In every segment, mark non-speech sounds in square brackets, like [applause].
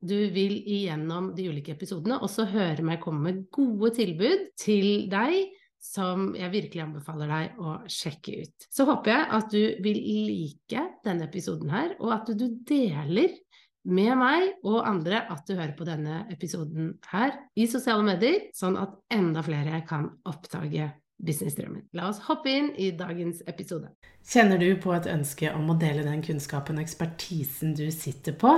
du vil igjennom de ulike episodene også høre meg komme med gode tilbud til deg som jeg virkelig anbefaler deg å sjekke ut. Så håper jeg at du vil like denne episoden her, og at du deler med meg og andre at du hører på denne episoden her i sosiale medier, sånn at enda flere kan oppdage businessdrømmen. La oss hoppe inn i dagens episode. Kjenner du på et ønske om å dele den kunnskapen og ekspertisen du sitter på,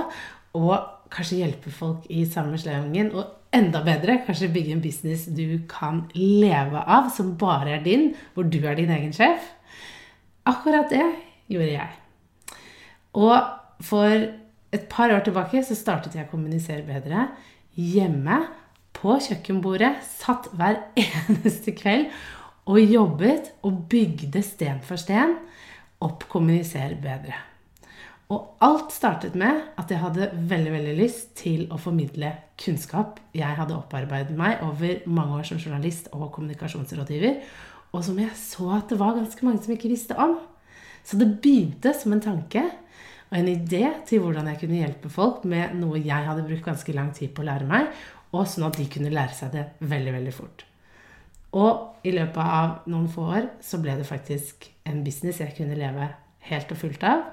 og kanskje hjelpe folk i samme slengen, og enda bedre, kanskje bygge en business du kan leve av, som bare er din, hvor du er din egen sjef? Akkurat det gjorde jeg. Og for et par år tilbake så startet jeg å kommunisere bedre hjemme på kjøkkenbordet. Satt hver [laughs] eneste kveld og jobbet og bygde sten for sten opp Kommuniser bedre. Og alt startet med at jeg hadde veldig veldig lyst til å formidle kunnskap jeg hadde opparbeidet meg over mange år som journalist og kommunikasjonsrådgiver, og som jeg så at det var ganske mange som ikke visste om. Så det begynte som en tanke og en idé til hvordan jeg kunne hjelpe folk med noe jeg hadde brukt ganske lang tid på å lære meg, og sånn at de kunne lære seg det veldig, veldig fort. Og i løpet av noen få år så ble det faktisk en business jeg kunne leve helt og fullt av.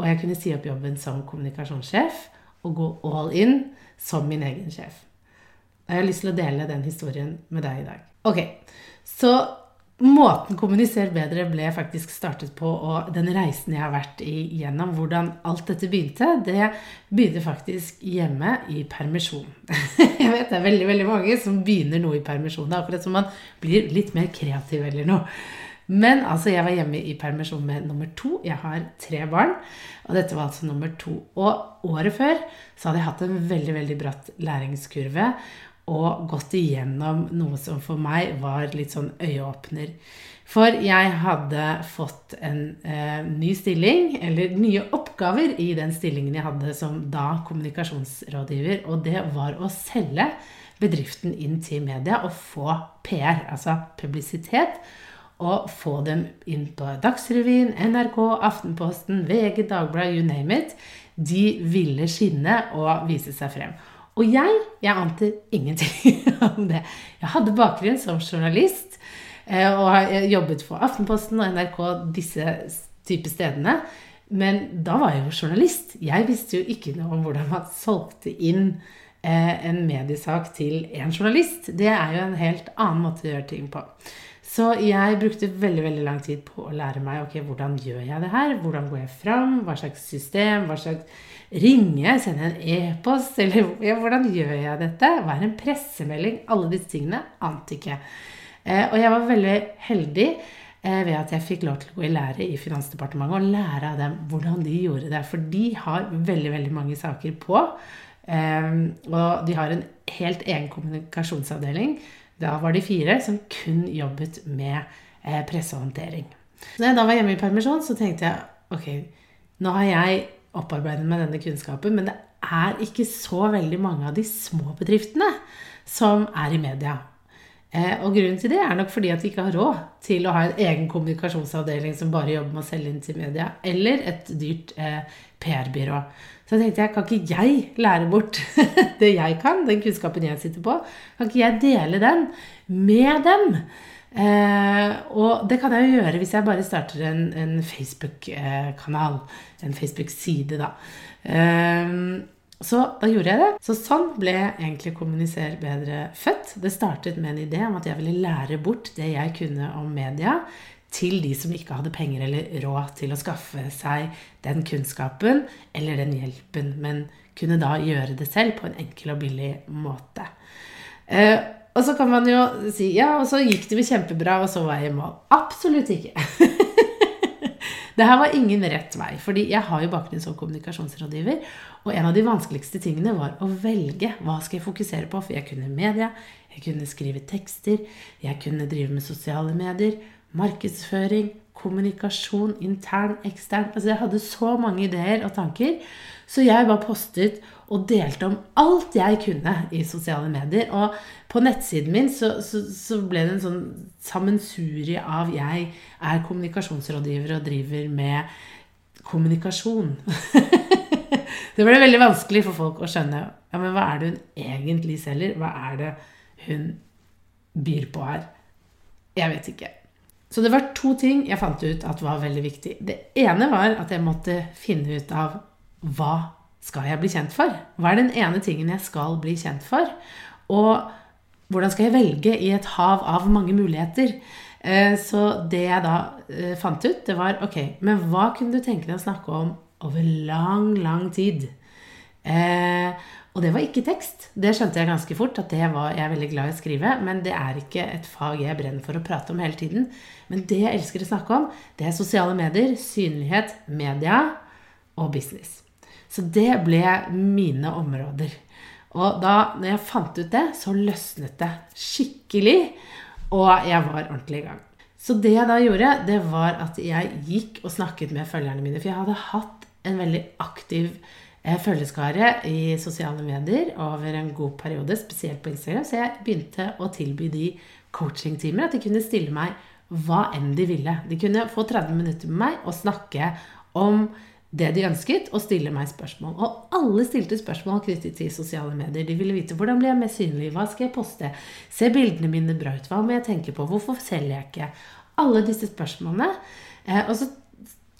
Og jeg kunne si opp jobben som kommunikasjonssjef og gå all in som min egen sjef. Jeg har lyst til å dele den historien med deg i dag. Ok, Så Måten Kommuniser bedre ble faktisk startet på, og den reisen jeg har vært igjennom, hvordan alt dette begynte, det begynte faktisk hjemme i permisjon. [laughs] Jeg vet det er veldig veldig mange som begynner noe i permisjon. Er akkurat som man blir litt mer kreativ eller noe. Men altså, jeg var hjemme i permisjon med nummer to. Jeg har tre barn, og dette var altså nummer to. Og året før så hadde jeg hatt en veldig, veldig bratt læringskurve og gått igjennom noe som for meg var litt sånn øyeåpner. For jeg hadde fått en eh, ny stilling, eller nye oppgaver i den stillingen jeg hadde som da kommunikasjonsrådgiver, og det var å selge bedriften inn til media og få PR, altså publisitet. Og få dem inn på Dagsrevyen, NRK, Aftenposten, VG, Dagbladet, you name it. De ville skinne og vise seg frem. Og jeg, jeg ante ingenting [laughs] om det. Jeg hadde bakgrunn som journalist eh, og har jobbet for Aftenposten og NRK, disse type stedene. Men da var jeg jo journalist. Jeg visste jo ikke noe om hvordan man solgte inn eh, en mediesak til en journalist. Det er jo en helt annen måte å gjøre ting på. Så jeg brukte veldig veldig lang tid på å lære meg ok, hvordan gjør jeg det her. Hvordan går jeg fram? Hva slags system? Hva slags Ringe? Sende en e-post? Eller [laughs] ja, hvordan gjør jeg dette? Hva er en pressemelding? Alle disse tingene ante ikke. Eh, og jeg var veldig heldig eh, ved at jeg fikk lov til å gå i lære i Finansdepartementet og lære av dem hvordan de gjorde det. For de har veldig, veldig mange saker på. Eh, og de har en helt egen kommunikasjonsavdeling. Da var de fire som kun jobbet med pressehåndtering. Så da jeg da var hjemme i permisjon, så tenkte jeg ok, nå har jeg opparbeidet meg denne kunnskapen, men det er ikke så veldig mange av de små bedriftene som er i media. Eh, og grunnen til det er nok fordi at de ikke har råd til å ha en egen kommunikasjonsavdeling som bare jobber med å selge inn til media, eller et dyrt eh, PR-byrå. Så tenkte jeg, kan ikke jeg lære bort [laughs] det jeg kan, den kunnskapen jeg sitter på? Kan ikke jeg dele den med dem? Eh, og det kan jeg jo gjøre hvis jeg bare starter en, en Facebook-kanal. En Facebook-side, da. Eh, så da gjorde jeg det. Så sånn ble egentlig Kommuniser bedre født. Det startet med en idé om at jeg ville lære bort det jeg kunne om media, til de som ikke hadde penger eller råd til å skaffe seg den kunnskapen eller den hjelpen, men kunne da gjøre det selv på en enkel og billig måte. Eh, og så kan man jo si ja, og så gikk det jo kjempebra, og så var jeg i mål. Absolutt ikke. [laughs] det her var ingen rett vei, fordi jeg har jo bakgrunn som kommunikasjonsrådgiver. Og en av de vanskeligste tingene var å velge hva skal jeg fokusere på. For jeg kunne media, jeg kunne skrive tekster, jeg kunne drive med sosiale medier, markedsføring, kommunikasjon, intern, ekstern. Altså jeg hadde så mange ideer og tanker. Så jeg bare postet og delte om alt jeg kunne i sosiale medier. Og på nettsiden min så, så, så ble det en sånn sammensurie av jeg er kommunikasjonsrådgiver og driver med kommunikasjon. [laughs] det ble veldig vanskelig for folk å skjønne ja, men hva er det hun egentlig selger. Hva er det hun byr på her? Jeg vet ikke. Så det var to ting jeg fant ut at var veldig viktig. Det ene var at jeg måtte finne ut av hva skal jeg bli kjent for? Hva er den ene tingen jeg skal bli kjent for? Og hvordan skal jeg velge i et hav av mange muligheter? Eh, så det jeg da eh, fant ut, det var ok, men hva kunne du tenke deg å snakke om over lang, lang tid? Eh, og det var ikke tekst. Det skjønte jeg ganske fort, at det var jeg veldig glad i å skrive. Men det er ikke et fag jeg brenner for å prate om hele tiden. Men det jeg elsker å snakke om, det er sosiale medier, synlighet, media og business. Så det ble mine områder. Og da når jeg fant ut det, så løsnet det skikkelig. Og jeg var ordentlig i gang. Så det jeg da gjorde, det var at jeg gikk og snakket med følgerne mine. For jeg hadde hatt en veldig aktiv Følgeskare i sosiale medier over en god periode, spesielt på Instagram. Så jeg begynte å tilby de coachingtimer. At de kunne stille meg hva enn de ville. De kunne få 30 minutter med meg og snakke om det de ønsket, og stille meg spørsmål. Og alle stilte spørsmål knyttet til sosiale medier. De ville vite hvordan blir jeg mest synlig, hva skal jeg poste, ser bildene mine bra ut, hva må jeg tenke på, hvorfor selger jeg ikke? Alle disse spørsmålene. Eh, og så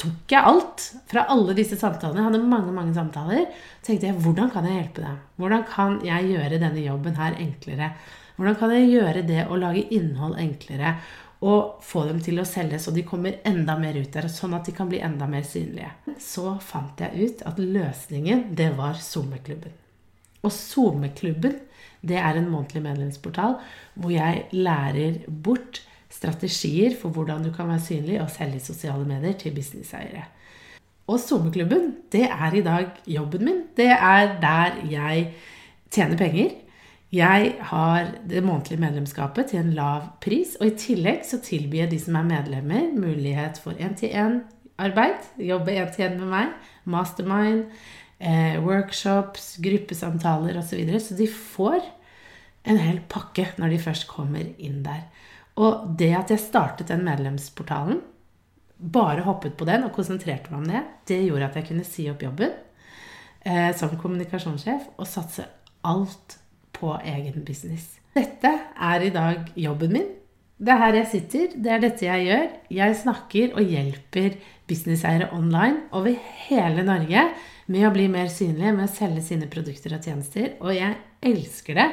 tok jeg alt fra alle disse samtalene. Jeg hadde mange mange samtaler. tenkte jeg, hvordan kan jeg hjelpe deg? Hvordan kan jeg gjøre denne jobben her enklere? Hvordan kan jeg gjøre det å lage innhold enklere? Og få dem til å selge så de kommer enda mer ut der, sånn at de kan bli enda mer synlige. Så fant jeg ut at løsningen, det var SoMe-klubben. Og SoMe-klubben, det er en månedlig medlemsportal hvor jeg lærer bort strategier for hvordan du kan være synlig og selge sosiale medier til businesseiere. Og sommerklubben, det er i dag jobben min. Det er der jeg tjener penger. Jeg har det månedlige medlemskapet til en lav pris, og i tillegg så tilbyr jeg de som er medlemmer, mulighet for én-til-én-arbeid. Jobbe én-til-én med meg. Mastermind, eh, workshops, gruppesamtaler osv. Så, videre. så de får en hel pakke når de først kommer inn der. Og det at jeg startet den medlemsportalen, bare hoppet på den og konsentrerte meg om det, det gjorde at jeg kunne si opp jobben eh, som kommunikasjonssjef og satse alt på egen business. Dette er i dag jobben min. Det er her jeg sitter, det er dette jeg gjør. Jeg snakker og hjelper businesseiere online over hele Norge med å bli mer synlige, med å selge sine produkter og tjenester. Og jeg elsker det.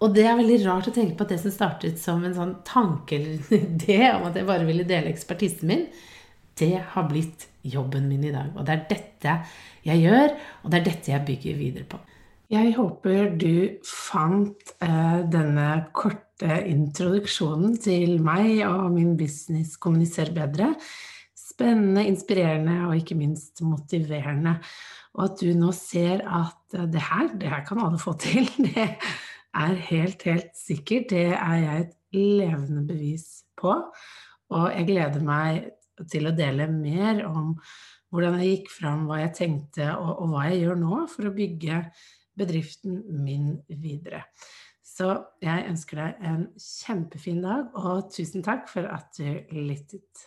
Og det er veldig rart å tenke på at det som startet som en sånn tanke eller en [laughs] idé om at jeg bare ville dele ekspertisen min, det har blitt jobben min i dag. Og det er dette jeg gjør, og det er dette jeg bygger videre på. Jeg håper du fant eh, denne korte introduksjonen til meg og min business Kommuniser bedre spennende, inspirerende og ikke minst motiverende. Og at du nå ser at eh, det her, det her kan alle få til. [laughs] Det er helt, helt sikkert. Det er jeg et levende bevis på. Og jeg gleder meg til å dele mer om hvordan jeg gikk fram, hva jeg tenkte, og, og hva jeg gjør nå for å bygge bedriften min videre. Så jeg ønsker deg en kjempefin dag, og tusen takk for at du lyttet.